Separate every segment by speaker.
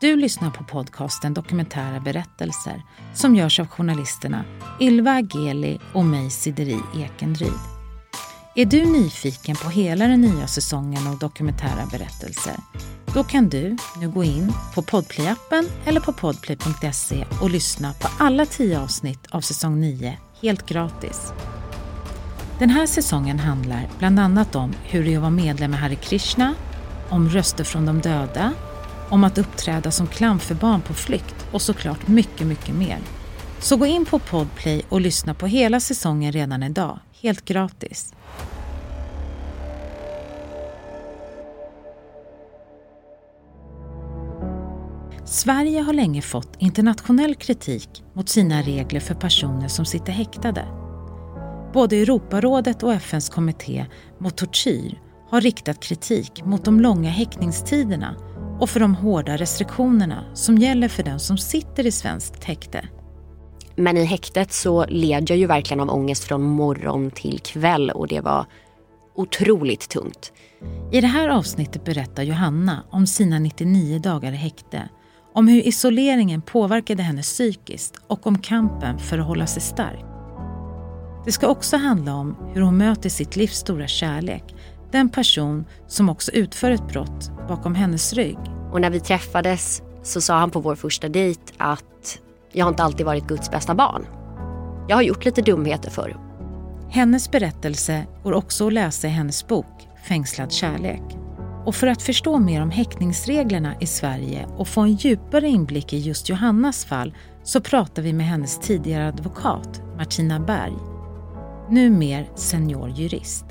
Speaker 1: Du lyssnar på podcasten Dokumentära berättelser som görs av journalisterna Ylva Ageli och mig Sideri Ekendryd. Är du nyfiken på hela den nya säsongen av dokumentära berättelser? Då kan du nu gå in på Podplay-appen eller på podplay.se och lyssna på alla tio avsnitt av säsong 9 helt gratis. Den här säsongen handlar bland annat om hur det är att vara medlem i Hare Krishna, om röster från de döda, om att uppträda som clown för barn på flykt och såklart mycket, mycket mer. Så gå in på Podplay och lyssna på hela säsongen redan idag, helt gratis. Sverige har länge fått internationell kritik mot sina regler för personer som sitter häktade. Både Europarådet och FNs kommitté mot tortyr har riktat kritik mot de långa häktningstiderna och för de hårda restriktionerna som gäller för den som sitter i svenskt häkte.
Speaker 2: Men i häktet så led jag ju verkligen av ångest från morgon till kväll och det var otroligt tungt.
Speaker 1: I det här avsnittet berättar Johanna om sina 99 dagar i häkte, om hur isoleringen påverkade henne psykiskt och om kampen för att hålla sig stark. Det ska också handla om hur hon möter sitt livs stora kärlek, den person som också utför ett brott bakom hennes rygg.
Speaker 2: Och när vi träffades så sa han på vår första dejt att jag har inte alltid varit Guds bästa barn. Jag har gjort lite dumheter förr.
Speaker 1: Hennes berättelse går också att läsa i hennes bok Fängslad kärlek. Och för att förstå mer om häktningsreglerna i Sverige och få en djupare inblick i just Johannas fall så pratar vi med hennes tidigare advokat Martina Berg, numer seniorjurist.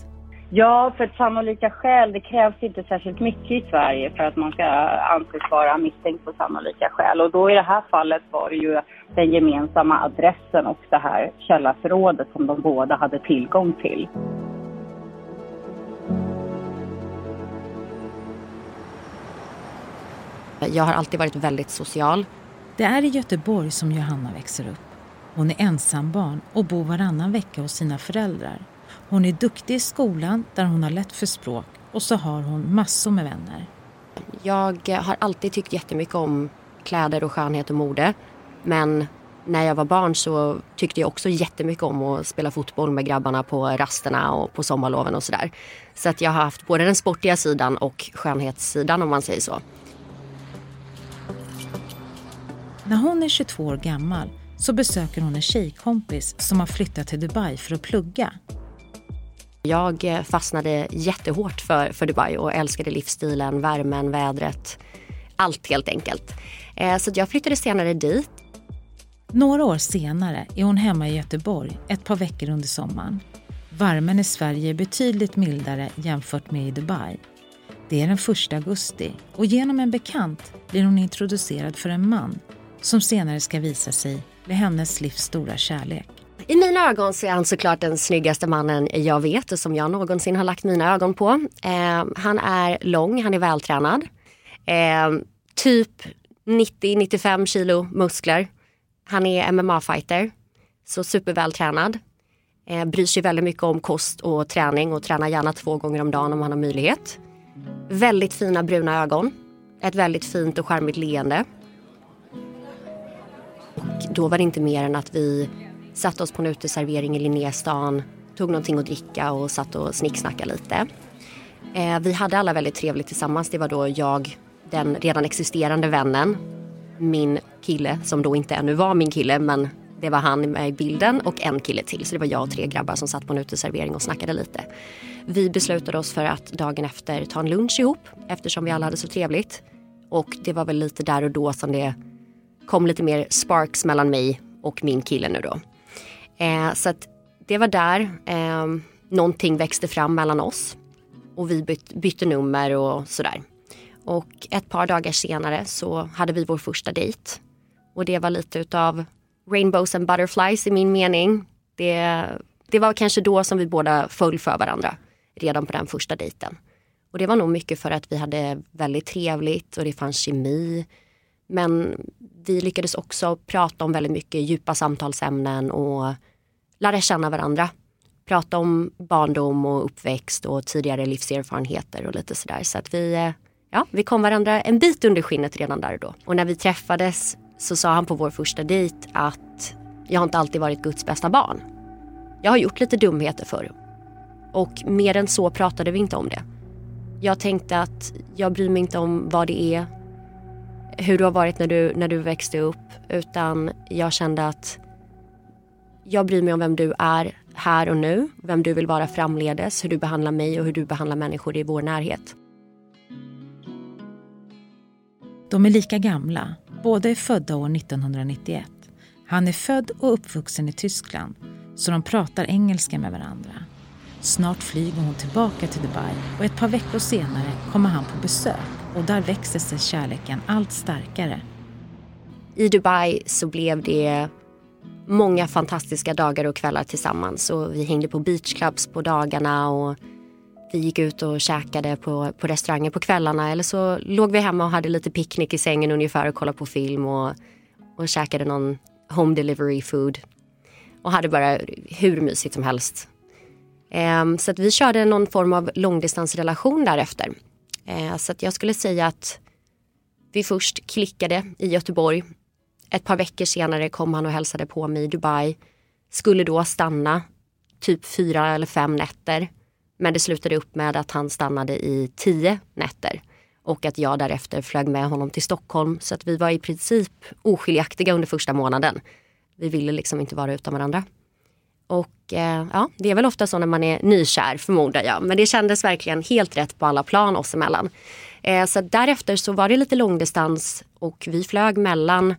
Speaker 3: Ja, för ett sannolika skäl. Det krävs inte särskilt mycket i Sverige för att man ska anses vara misstänkt på sannolika skäl. Och då i det här fallet var det ju den gemensamma adressen och det här källarförrådet som de båda hade tillgång till.
Speaker 2: Jag har alltid varit väldigt social.
Speaker 1: Det är i Göteborg som Johanna växer upp. Hon är ensambarn och bor varannan vecka hos sina föräldrar. Hon är duktig i skolan där hon har lätt för språk och så har hon massor med vänner.
Speaker 2: Jag har alltid tyckt jättemycket om kläder och skönhet och mode. Men när jag var barn så tyckte jag också jättemycket om att spela fotboll med grabbarna på rasterna och på sommarloven och sådär. Så att jag har haft både den sportiga sidan och skönhetssidan om man säger så.
Speaker 1: När hon är 22 år gammal så besöker hon en tjejkompis som har flyttat till Dubai för att plugga.
Speaker 2: Jag eh, fastnade jättehårt för, för Dubai och älskade livsstilen, värmen, vädret. Allt helt enkelt. Eh, så jag flyttade senare dit.
Speaker 1: Några år senare är hon hemma i Göteborg ett par veckor under sommaren. Värmen i Sverige är betydligt mildare jämfört med i Dubai. Det är den 1 augusti och genom en bekant blir hon introducerad för en man som senare ska visa sig bli hennes livs stora kärlek.
Speaker 2: I mina ögon så är han såklart den snyggaste mannen jag vet och som jag någonsin har lagt mina ögon på. Eh, han är lång, han är vältränad. Eh, typ 90-95 kilo muskler. Han är MMA-fighter, så supervältränad. Eh, bryr sig väldigt mycket om kost och träning och tränar gärna två gånger om dagen om han har möjlighet. Väldigt fina bruna ögon. Ett väldigt fint och charmigt leende. Och då var det inte mer än att vi satte oss på en uteservering i Linnéstan, tog någonting att dricka och satt och snicksnackade lite. Eh, vi hade alla väldigt trevligt tillsammans. Det var då jag, den redan existerande vännen, min kille som då inte ännu var min kille men det var han med i bilden och en kille till. Så det var jag och tre grabbar som satt på en uteservering och snackade lite. Vi beslutade oss för att dagen efter ta en lunch ihop eftersom vi alla hade så trevligt. Och det var väl lite där och då som det kom lite mer sparks mellan mig och min kille nu då. Eh, så att det var där eh, någonting växte fram mellan oss. Och vi byt, bytte nummer och sådär. Och ett par dagar senare så hade vi vår första dejt. Och det var lite utav rainbows and butterflies i min mening. Det, det var kanske då som vi båda föll för varandra. Redan på den första dejten. Och det var nog mycket för att vi hade väldigt trevligt och det fanns kemi. Men vi lyckades också prata om väldigt mycket djupa samtalsämnen och lära känna varandra. Prata om barndom och uppväxt och tidigare livserfarenheter och lite sådär. Så att vi, eh, ja, vi kom varandra en bit under skinnet redan där och då. Och när vi träffades så sa han på vår första dejt att jag har inte alltid varit Guds bästa barn. Jag har gjort lite dumheter förr. Och mer än så pratade vi inte om det. Jag tänkte att jag bryr mig inte om vad det är, hur du har varit när du, när du växte upp. Utan jag kände att jag bryr mig om vem du är här och nu, vem du vill vara framledes, hur du behandlar mig och hur du behandlar människor i vår närhet.
Speaker 1: De är lika gamla, båda är födda år 1991. Han är född och uppvuxen i Tyskland, så de pratar engelska med varandra. Snart flyger hon tillbaka till Dubai och ett par veckor senare kommer han på besök och där växer sig kärleken allt starkare.
Speaker 2: I Dubai så blev det många fantastiska dagar och kvällar tillsammans och vi hängde på beachclubs på dagarna och vi gick ut och käkade på, på restauranger på kvällarna eller så låg vi hemma och hade lite picknick i sängen ungefär och kollade på film och, och käkade någon home delivery food och hade bara hur mysigt som helst. Um, så att vi körde någon form av långdistansrelation därefter. Eh, så att jag skulle säga att vi först klickade i Göteborg. Ett par veckor senare kom han och hälsade på mig i Dubai. Skulle då stanna typ fyra eller fem nätter. Men det slutade upp med att han stannade i tio nätter och att jag därefter flög med honom till Stockholm så att vi var i princip oskiljaktiga under första månaden. Vi ville liksom inte vara utan varandra. Och eh, ja, det är väl ofta så när man är nykär förmodar jag. Men det kändes verkligen helt rätt på alla plan oss emellan. Eh, så därefter så var det lite långdistans och vi flög mellan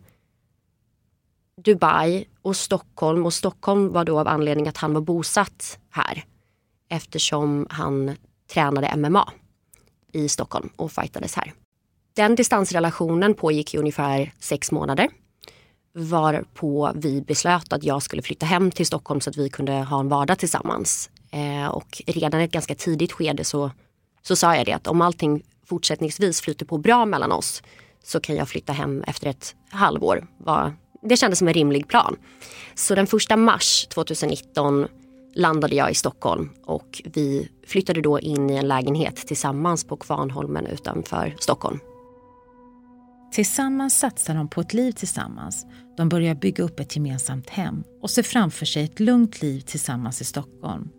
Speaker 2: Dubai och Stockholm. Och Stockholm var då av anledning att han var bosatt här. Eftersom han tränade MMA i Stockholm och fightades här. Den distansrelationen pågick i ungefär sex månader varpå vi beslöt att jag skulle flytta hem till Stockholm så att vi kunde ha en vardag tillsammans. Eh, och redan i ett ganska tidigt skede så, så sa jag det att om allting fortsättningsvis flyter på bra mellan oss så kan jag flytta hem efter ett halvår. Var, det kändes som en rimlig plan. Så den första mars 2019 landade jag i Stockholm och vi flyttade då in i en lägenhet tillsammans på Kvarnholmen utanför Stockholm.
Speaker 1: Tillsammans satsar de på ett liv tillsammans. De börjar bygga upp ett gemensamt hem och ser framför sig ett lugnt liv tillsammans i Stockholm.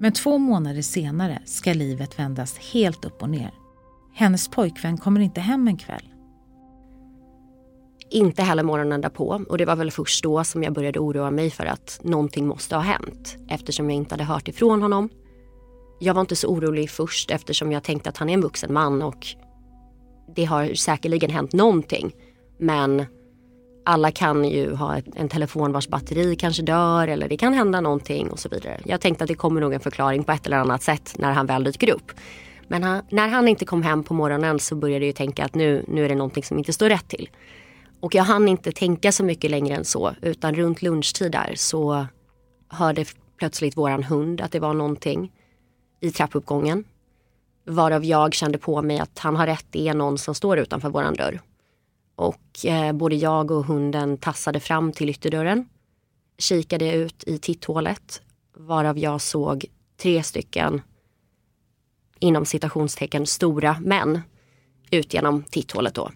Speaker 1: Men två månader senare ska livet vändas helt upp och ner. Hennes pojkvän kommer inte hem en kväll.
Speaker 2: Inte heller morgonen därpå och det var väl först då som jag började oroa mig för att någonting måste ha hänt eftersom jag inte hade hört ifrån honom. Jag var inte så orolig först eftersom jag tänkte att han är en vuxen man och det har säkerligen hänt någonting. Men alla kan ju ha en telefon vars batteri kanske dör eller det kan hända någonting och så vidare. Jag tänkte att det kommer nog en förklaring på ett eller annat sätt när han väl dyker upp. Men han, när han inte kom hem på morgonen så började jag tänka att nu, nu är det någonting som inte står rätt till. Och jag hann inte tänka så mycket längre än så utan runt lunchtid där så hörde plötsligt våran hund att det var någonting i trappuppgången. Varav jag kände på mig att han har rätt, det är någon som står utanför våran dörr. Och eh, både jag och hunden tassade fram till ytterdörren. Kikade ut i titthålet varav jag såg tre stycken inom citationstecken stora män ut genom titthålet då.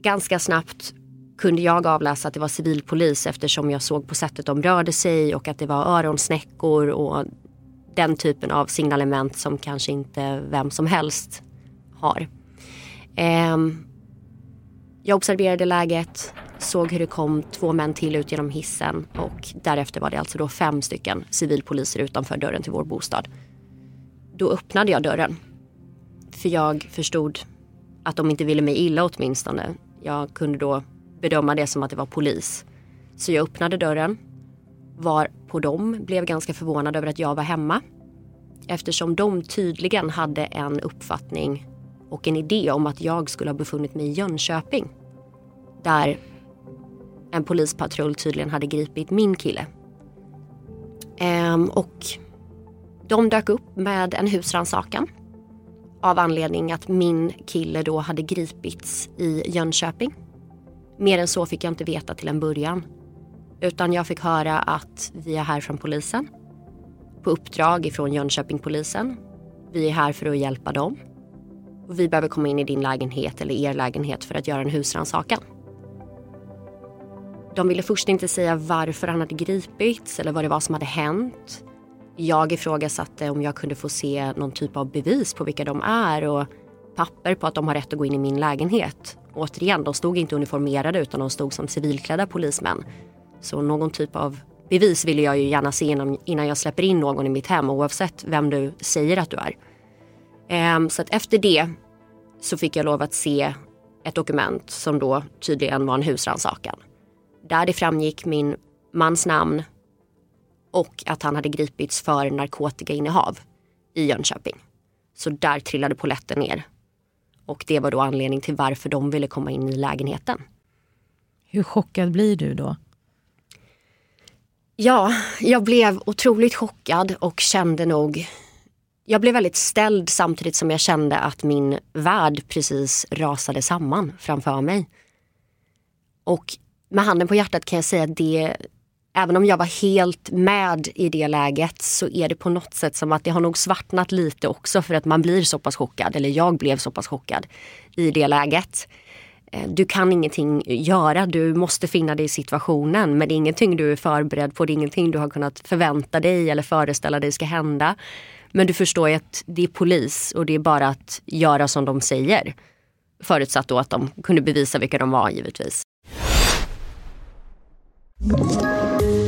Speaker 2: Ganska snabbt kunde jag avläsa att det var civilpolis eftersom jag såg på sättet de rörde sig och att det var öronsnäckor och den typen av signalement som kanske inte vem som helst har. Eh, jag observerade läget, såg hur det kom två män till ut genom hissen och därefter var det alltså då fem stycken civilpoliser utanför dörren till vår bostad. Då öppnade jag dörren. För jag förstod att de inte ville mig illa åtminstone. Jag kunde då bedöma det som att det var polis. Så jag öppnade dörren, var på dem blev ganska förvånad över att jag var hemma. Eftersom de tydligen hade en uppfattning och en idé om att jag skulle ha befunnit mig i Jönköping. Där en polispatrull tydligen hade gripit min kille. Ehm, och de dök upp med en husrannsakan av anledning att min kille då hade gripits i Jönköping. Mer än så fick jag inte veta till en början. Utan jag fick höra att vi är här från polisen. På uppdrag ifrån Jönköpingpolisen. Vi är här för att hjälpa dem. och vi behöver komma in i din lägenhet eller er lägenhet för att göra en husrannsakan. De ville först inte säga varför han hade gripits eller vad det var som hade hänt. Jag ifrågasatte om jag kunde få se någon typ av bevis på vilka de är och papper på att de har rätt att gå in i min lägenhet. Återigen, de stod inte uniformerade utan de stod som civilklädda polismän. Så någon typ av bevis ville jag ju gärna se innan, innan jag släpper in någon i mitt hem oavsett vem du säger att du är. Ehm, så att efter det så fick jag lov att se ett dokument som då tydligen var en husrannsakan. Där det framgick min mans namn och att han hade gripits för narkotikainnehav i Jönköping. Så där trillade poletten ner. Och det var då anledning till varför de ville komma in i lägenheten.
Speaker 1: Hur chockad blir du då?
Speaker 2: Ja, jag blev otroligt chockad och kände nog... Jag blev väldigt ställd samtidigt som jag kände att min värld precis rasade samman framför mig. Och med handen på hjärtat kan jag säga att det, även om jag var helt med i det läget så är det på något sätt som att det har nog svartnat lite också för att man blir så pass chockad, eller jag blev så pass chockad i det läget. Eh, du kan ingenting göra, du måste finna dig i situationen men det är ingenting du är förberedd på, det är ingenting du har kunnat förvänta dig eller föreställa dig ska hända. Men du förstår ju att det är polis och det är bara att göra som de säger. Förutsatt då att de kunde bevisa vilka de var givetvis.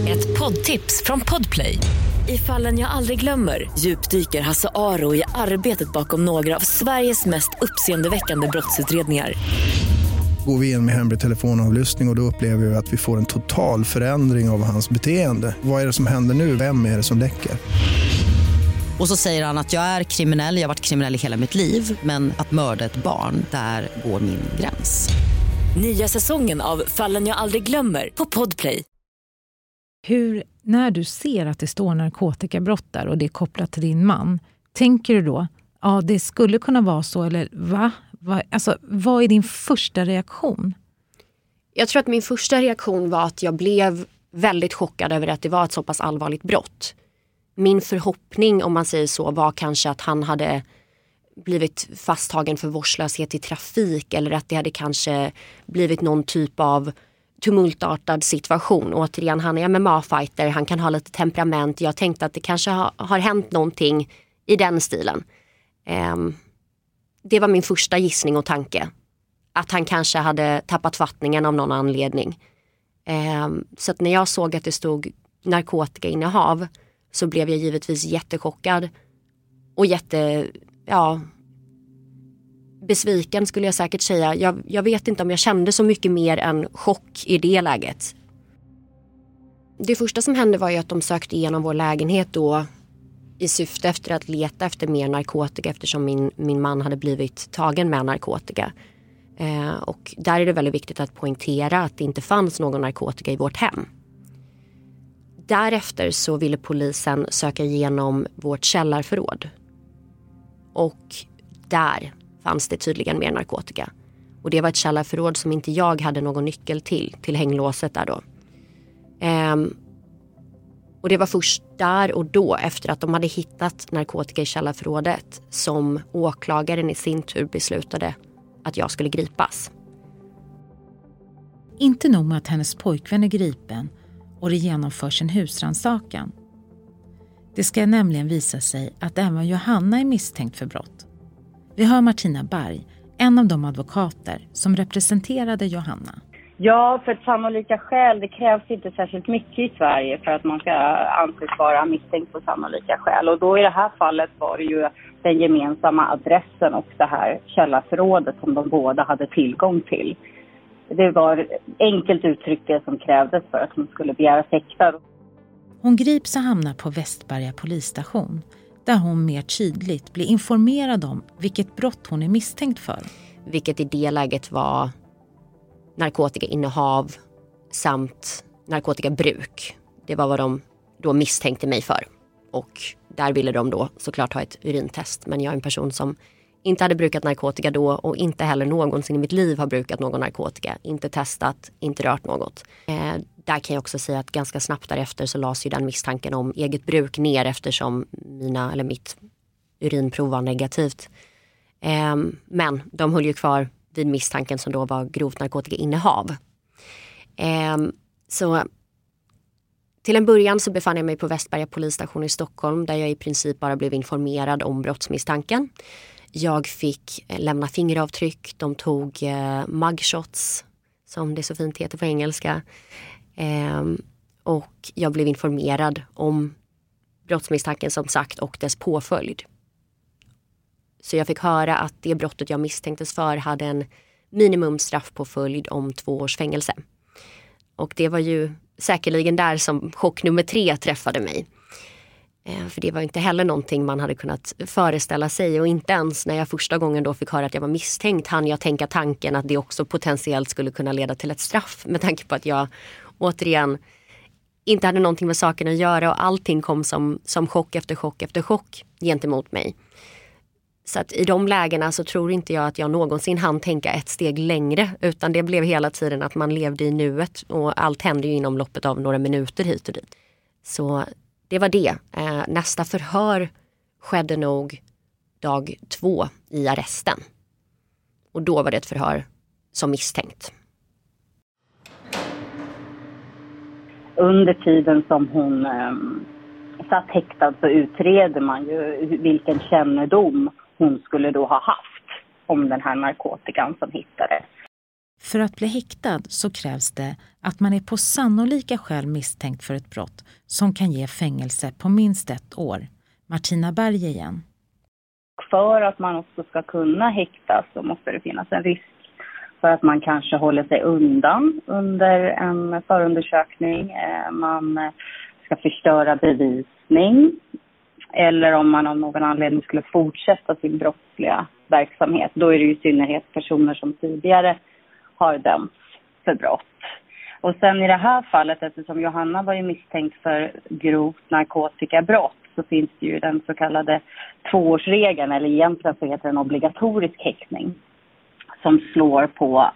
Speaker 4: Ett poddtips från Podplay. I fallen jag aldrig glömmer djupdyker Hasse Aro i arbetet bakom några av Sveriges mest uppseendeväckande brottsutredningar
Speaker 5: går vi in med hemlig telefonavlyssning och, och då upplever vi att vi får en total förändring av hans beteende. Vad är det som händer nu? Vem är det som läcker?
Speaker 6: Och så säger han att jag är kriminell, jag har varit kriminell i hela mitt liv men att mörda ett barn, där går min gräns.
Speaker 4: Nya säsongen av Fallen jag aldrig glömmer på Podplay.
Speaker 1: Hur, när du ser att det står narkotikabrott där och det är kopplat till din man, tänker du då ja det skulle kunna vara så eller va? Vad, alltså, vad är din första reaktion?
Speaker 2: Jag tror att min första reaktion var att jag blev väldigt chockad över att det var ett så pass allvarligt brott. Min förhoppning, om man säger så, var kanske att han hade blivit fasttagen för vårdslöshet i trafik eller att det hade kanske blivit någon typ av tumultartad situation. Återigen, han är MMA-fighter, han kan ha lite temperament. Jag tänkte att det kanske har, har hänt någonting i den stilen. Um, det var min första gissning och tanke. Att han kanske hade tappat fattningen av någon anledning. Eh, så att när jag såg att det stod narkotikainnehav så blev jag givetvis jättechockad och jätte, ja, besviken skulle jag säkert säga. Jag, jag vet inte om jag kände så mycket mer än chock i det läget. Det första som hände var ju att de sökte igenom vår lägenhet då i syfte efter att leta efter mer narkotika eftersom min, min man hade blivit tagen med narkotika. Eh, och där är det väldigt viktigt att poängtera att det inte fanns någon narkotika i vårt hem. Därefter så ville polisen söka igenom vårt källarförråd. Och där fanns det tydligen mer narkotika. Och det var ett källarförråd som inte jag hade någon nyckel till, till hänglåset där då. Eh, och det var först där och då, efter att de hade hittat narkotika i källarförrådet, som åklagaren i sin tur beslutade att jag skulle gripas.
Speaker 1: Inte nog med att hennes pojkvän är gripen och det genomförs en husrannsakan. Det ska nämligen visa sig att även Johanna är misstänkt för brott. Vi hör Martina Berg, en av de advokater som representerade Johanna.
Speaker 3: Ja, för sannolika skäl. Det krävs inte särskilt mycket i Sverige för att man ska anses vara misstänkt på sannolika skäl. Och då i det här fallet var det ju den gemensamma adressen och det här källarförrådet som de båda hade tillgång till. Det var enkelt uttryck det som krävdes för att hon skulle begära häktad.
Speaker 1: Hon grips och hamnar på Västberga polisstation där hon mer tydligt blir informerad om vilket brott hon är misstänkt för.
Speaker 2: Vilket i det läget var narkotikainnehav samt narkotikabruk. Det var vad de då misstänkte mig för. Och där ville de då såklart ha ett urintest. Men jag är en person som inte hade brukat narkotika då och inte heller någonsin i mitt liv har brukat någon narkotika. Inte testat, inte rört något. Eh, där kan jag också säga att ganska snabbt därefter så lades ju den misstanken om eget bruk ner eftersom mina, eller mitt urinprov var negativt. Eh, men de höll ju kvar vid misstanken som då var grovt narkotikainnehav. Eh, så till en början så befann jag mig på Västberga polisstation i Stockholm där jag i princip bara blev informerad om brottsmisstanken. Jag fick eh, lämna fingeravtryck, de tog eh, mugshots som det så fint heter på engelska. Eh, och jag blev informerad om brottsmisstanken som sagt och dess påföljd. Så jag fick höra att det brottet jag misstänktes för hade en minimumstraffpåföljd om två års fängelse. Och det var ju säkerligen där som chock nummer tre träffade mig. Eh, för det var inte heller någonting man hade kunnat föreställa sig och inte ens när jag första gången då fick höra att jag var misstänkt hann jag tänka tanken att det också potentiellt skulle kunna leda till ett straff med tanke på att jag återigen inte hade någonting med saken att göra och allting kom som, som chock efter chock efter chock gentemot mig. Så att i de lägena så tror inte jag att jag någonsin hann tänka ett steg längre utan det blev hela tiden att man levde i nuet och allt hände ju inom loppet av några minuter hit och dit. Så det var det. Eh, nästa förhör skedde nog dag två i arresten. Och då var det ett förhör som misstänkt.
Speaker 3: Under tiden som hon eh, satt häktad så utreder man ju vilken kännedom hon skulle då ha haft om den här narkotikan som hittades.
Speaker 1: För att bli häktad så krävs det att man är på sannolika skäl misstänkt för ett brott som kan ge fängelse på minst ett år. Martina Berg igen.
Speaker 3: För att man också ska kunna häktas så måste det finnas en risk för att man kanske håller sig undan under en förundersökning. Eh, man ska förstöra bevisning eller om man av någon anledning skulle fortsätta sin brottsliga verksamhet. Då är det i synnerhet personer som tidigare har dömts för brott. Och sen i det här fallet, eftersom Johanna var ju misstänkt för grovt narkotikabrott, så finns det ju den så kallade tvåårsregeln, eller egentligen så heter den obligatorisk häktning, som slår på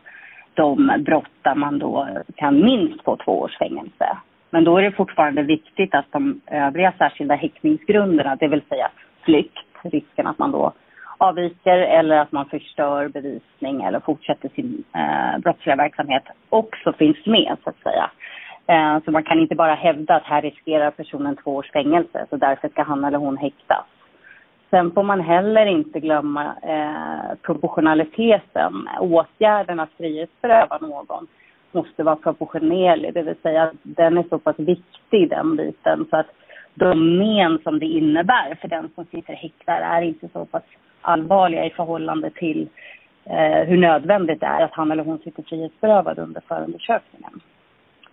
Speaker 3: de brott där man då kan minst få två års fängelse. Men då är det fortfarande viktigt att de övriga särskilda häktningsgrunderna, det vill säga flykt, risken att man då avviker eller att man förstör bevisning eller fortsätter sin eh, brottsliga verksamhet också finns med så att säga. Eh, så man kan inte bara hävda att här riskerar personen två års fängelse så därför ska han eller hon häktas. Sen får man heller inte glömma eh, proportionaliteten. Åtgärden att frihetsberöva någon måste vara proportionerlig, det vill säga att den är så pass viktig den biten så att de men som det innebär för den som sitter häktad är inte så pass allvarliga i förhållande till eh, hur nödvändigt det är att han eller hon sitter frihetsberövad under förundersökningen.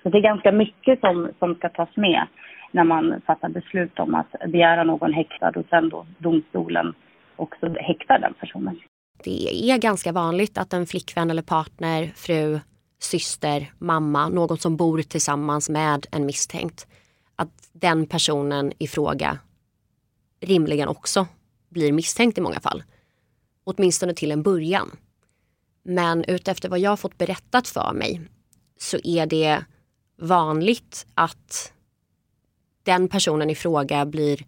Speaker 3: Så det är ganska mycket som, som ska tas med när man fattar beslut om att begära någon häktad och sen då domstolen också häktar den personen.
Speaker 2: Det är ganska vanligt att en flickvän eller partner, fru, syster, mamma, någon som bor tillsammans med en misstänkt, att den personen i fråga rimligen också blir misstänkt i många fall. Åtminstone till en början. Men utefter vad jag fått berättat för mig så är det vanligt att den personen i fråga blir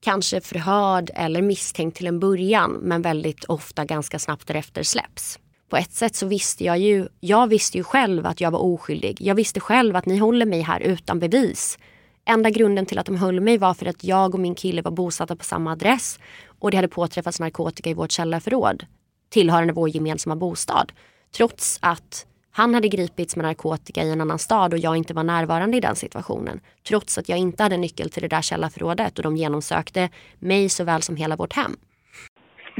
Speaker 2: kanske förhörd eller misstänkt till en början men väldigt ofta ganska snabbt därefter släpps. På ett sätt så visste jag ju, jag visste ju själv att jag var oskyldig. Jag visste själv att ni håller mig här utan bevis. Enda grunden till att de höll mig var för att jag och min kille var bosatta på samma adress och det hade påträffats narkotika i vårt källarförråd tillhörande vår gemensamma bostad. Trots att han hade gripits med narkotika i en annan stad och jag inte var närvarande i den situationen. Trots att jag inte hade nyckel till det där källarförrådet och de genomsökte mig såväl som hela vårt hem.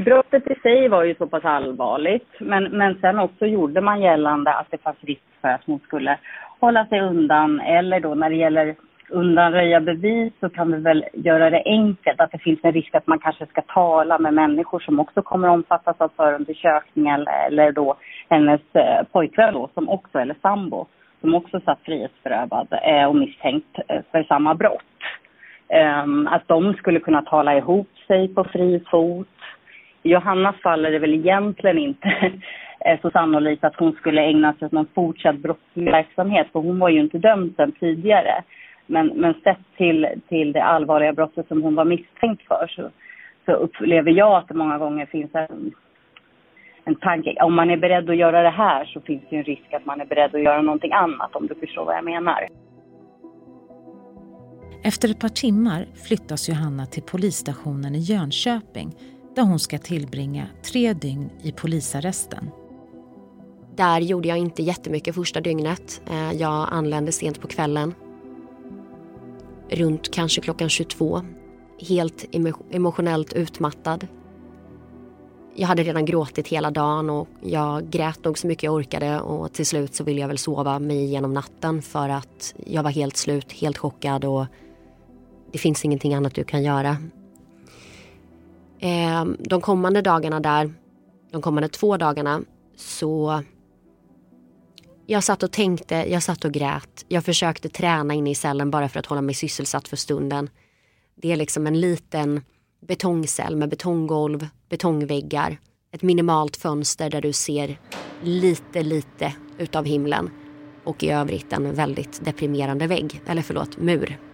Speaker 3: Brottet i sig var ju så pass allvarligt, men, men sen också gjorde man gällande att det fanns risk för att hon skulle hålla sig undan eller då när det gäller undanröja bevis så kan vi väl göra det enkelt att det finns en risk att man kanske ska tala med människor som också kommer omfattas av förundersökningen eller då hennes eh, pojkvän då som också, eller sambo, som också satt frihetsberövad eh, och misstänkt eh, för samma brott. Ehm, att de skulle kunna tala ihop sig på fri fot. I Johannas fall är det väl egentligen inte eh, så sannolikt att hon skulle ägna sig åt någon fortsatt brottslig verksamhet, för hon var ju inte dömd sen tidigare. Men, men sett till, till det allvarliga brottet som hon var misstänkt för så, så upplever jag att det många gånger finns en en tanke. Om man är beredd att göra det här så finns det ju en risk att man är beredd att göra någonting annat om du förstår vad jag menar.
Speaker 1: Efter ett par timmar flyttas Johanna till polisstationen i Jönköping där hon ska tillbringa tre dygn i polisarresten.
Speaker 2: Där gjorde jag inte jättemycket första dygnet. Eh, jag anlände sent på kvällen. Runt kanske klockan 22. Helt emotionellt utmattad. Jag hade redan gråtit hela dagen och jag grät nog så mycket jag orkade och till slut så ville jag väl sova mig igenom natten för att jag var helt slut, helt chockad och det finns ingenting annat du kan göra. Eh, de kommande dagarna där, de kommande två dagarna så jag satt och tänkte, jag satt och grät. Jag försökte träna inne i cellen bara för att hålla mig sysselsatt för stunden. Det är liksom en liten betongcell med betonggolv, betongväggar, ett minimalt fönster där du ser lite, lite utav himlen och i övrigt en väldigt deprimerande vägg, eller förlåt, mur.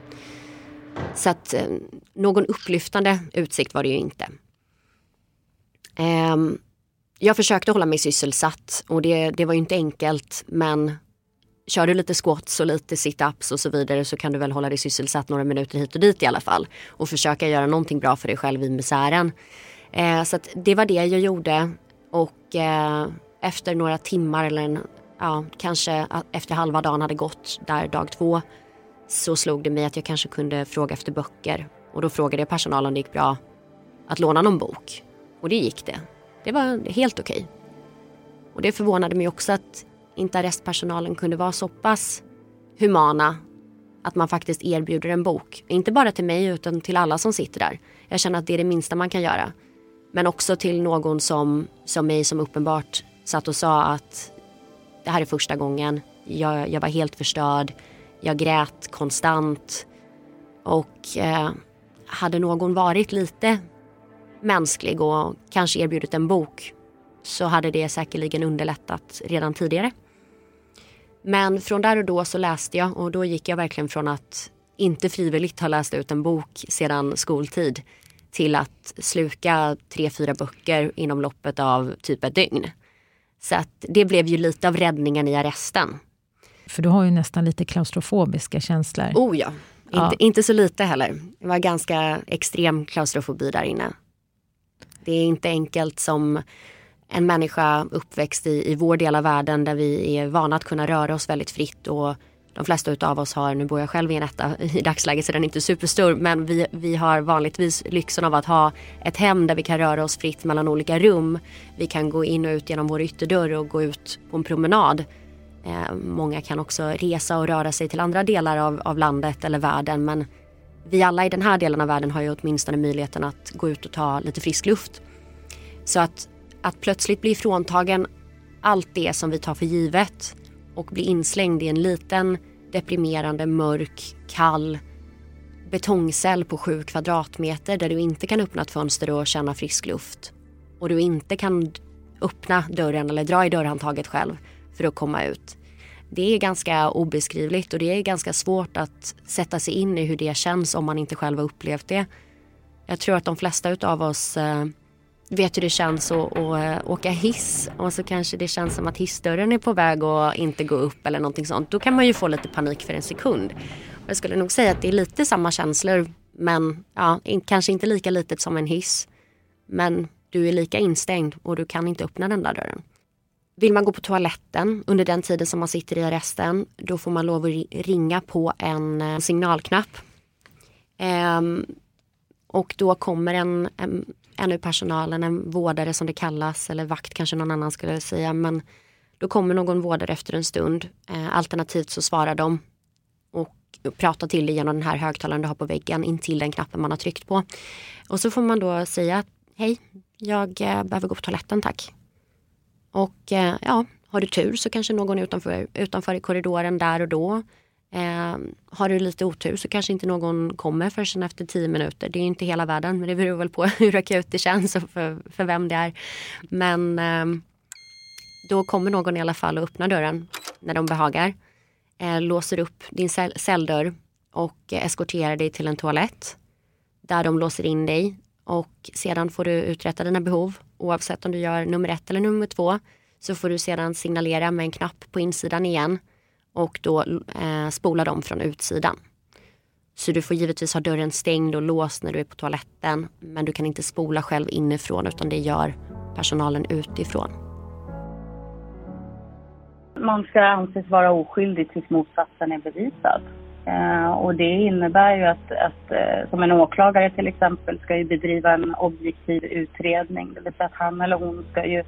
Speaker 2: Så att eh, någon upplyftande utsikt var det ju inte. Eh, jag försökte hålla mig sysselsatt och det, det var ju inte enkelt men kör du lite squats och lite sit-ups och så vidare så kan du väl hålla dig sysselsatt några minuter hit och dit i alla fall. Och försöka göra någonting bra för dig själv i misären. Eh, så det var det jag gjorde och eh, efter några timmar eller en, ja, kanske efter halva dagen hade gått där dag två så slog det mig att jag kanske kunde fråga efter böcker. Och då frågade jag personalen om det gick bra att låna någon bok. Och det gick det. Det var helt okej. Okay. Och det förvånade mig också att inte arrestpersonalen kunde vara så pass humana att man faktiskt erbjuder en bok. Inte bara till mig utan till alla som sitter där. Jag känner att det är det minsta man kan göra. Men också till någon som, som mig som uppenbart satt och sa att det här är första gången. Jag, jag var helt förstörd. Jag grät konstant. Och eh, hade någon varit lite mänsklig och kanske erbjudit en bok så hade det säkerligen underlättat redan tidigare. Men från där och då så läste jag och då gick jag verkligen från att inte frivilligt ha läst ut en bok sedan skoltid till att sluka tre, fyra böcker inom loppet av typ ett dygn. Så att det blev ju lite av räddningen i arresten.
Speaker 1: För du har ju nästan lite klaustrofobiska känslor.
Speaker 2: Oh ja, ja. Inte, inte så lite heller. Det var ganska extrem klaustrofobi där inne. Det är inte enkelt som en människa uppväxt i, i vår del av världen där vi är vana att kunna röra oss väldigt fritt och de flesta utav oss har, nu bor jag själv i en etta i dagsläget så den är inte superstor, men vi, vi har vanligtvis lyxen av att ha ett hem där vi kan röra oss fritt mellan olika rum. Vi kan gå in och ut genom vår ytterdörr och gå ut på en promenad. Eh, många kan också resa och röra sig till andra delar av, av landet eller världen men vi alla i den här delen av världen har ju åtminstone möjligheten att gå ut och ta lite frisk luft. Så att, att plötsligt bli fråntagen allt det som vi tar för givet och bli inslängd i en liten deprimerande, mörk, kall betongcell på sju kvadratmeter där du inte kan öppna ett fönster och känna frisk luft. Och du inte kan öppna dörren eller dra i dörrhandtaget själv för att komma ut det är ganska obeskrivligt och det är ganska svårt att sätta sig in i hur det känns om man inte själv har upplevt det. Jag tror att de flesta av oss eh, vet hur det känns att, att eh, åka hiss och så kanske det känns som att hissdörren är på väg att inte gå upp eller någonting sånt. Då kan man ju få lite panik för en sekund. Jag skulle nog säga att det är lite samma känslor men ja, kanske inte lika litet som en hiss. Men du är lika instängd och du kan inte öppna den där dörren. Vill man gå på toaletten under den tiden som man sitter i arresten då får man lov att ringa på en eh, signalknapp. Ehm, och då kommer en, en, en ur personalen, en vårdare som det kallas eller vakt kanske någon annan skulle säga. Men då kommer någon vårdare efter en stund. Ehm, alternativt så svarar de och pratar till dig genom den här högtalaren du har på väggen in till den knappen man har tryckt på. Och så får man då säga hej, jag eh, behöver gå på toaletten tack. Och eh, ja, har du tur så kanske någon är utanför, utanför i korridoren där och då. Eh, har du lite otur så kanske inte någon kommer förrän efter tio minuter. Det är inte hela världen men det beror väl på hur akut det känns och för, för vem det är. Men eh, då kommer någon i alla fall och öppnar dörren när de behagar. Eh, låser upp din cell celldörr och eh, eskorterar dig till en toalett. Där de låser in dig och sedan får du uträtta dina behov oavsett om du gör nummer ett eller nummer två så får du sedan signalera med en knapp på insidan igen och då eh, spola dem från utsidan. Så du får givetvis ha dörren stängd och låst när du är på toaletten men du kan inte spola själv inifrån utan det gör personalen utifrån.
Speaker 3: Man ska anses vara oskyldig tills motsatsen är bevisad. Eh, och det innebär ju att, att eh, som en åklagare till exempel ska ju bedriva en objektiv utredning. Det vill säga att han eller hon ska ju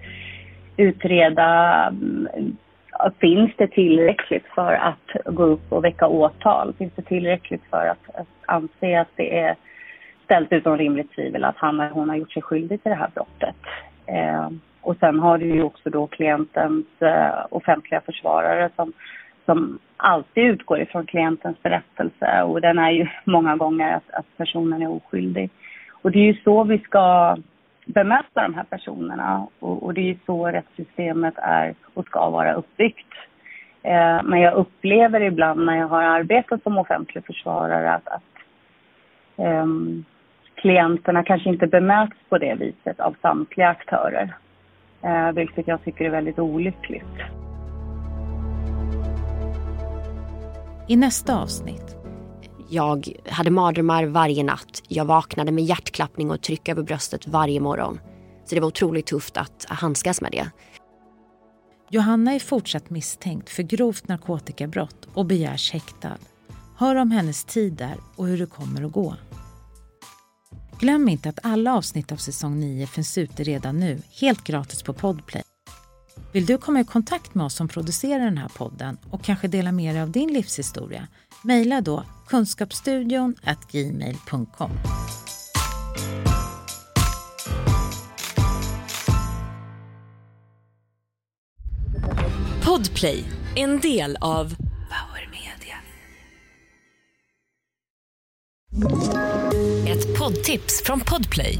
Speaker 3: utreda mm, Finns det tillräckligt för att gå upp och väcka åtal? Finns det tillräckligt för att, att anse att det är ställt utom rimligt tvivel att han eller hon har gjort sig skyldig till det här brottet? Eh, och sen har du ju också då klientens eh, offentliga försvarare som, som alltid utgår ifrån klientens berättelse och den är ju många gånger att, att personen är oskyldig. Och det är ju så vi ska bemöta de här personerna och, och det är ju så rättssystemet är och ska vara uppbyggt. Eh, men jag upplever ibland när jag har arbetat som offentlig försvarare att, att eh, klienterna kanske inte bemöts på det viset av samtliga aktörer. Eh, vilket jag tycker är väldigt olyckligt.
Speaker 1: I nästa avsnitt.
Speaker 2: Jag hade mardrömmar varje natt. Jag vaknade med hjärtklappning och tryck över bröstet varje morgon. Så det var otroligt tufft att handskas med det.
Speaker 1: Johanna är fortsatt misstänkt för grovt narkotikabrott och begärs häktad. Hör om hennes tid där och hur det kommer att gå. Glöm inte att alla avsnitt av säsong 9 finns ute redan nu, helt gratis på Podplay. Vill du komma i kontakt med oss som producerar den här podden och kanske dela med dig av din livshistoria? Mejla då kunskapsstudion gmail.com.
Speaker 4: Podplay, en del av Power Media. Ett poddtips från Podplay.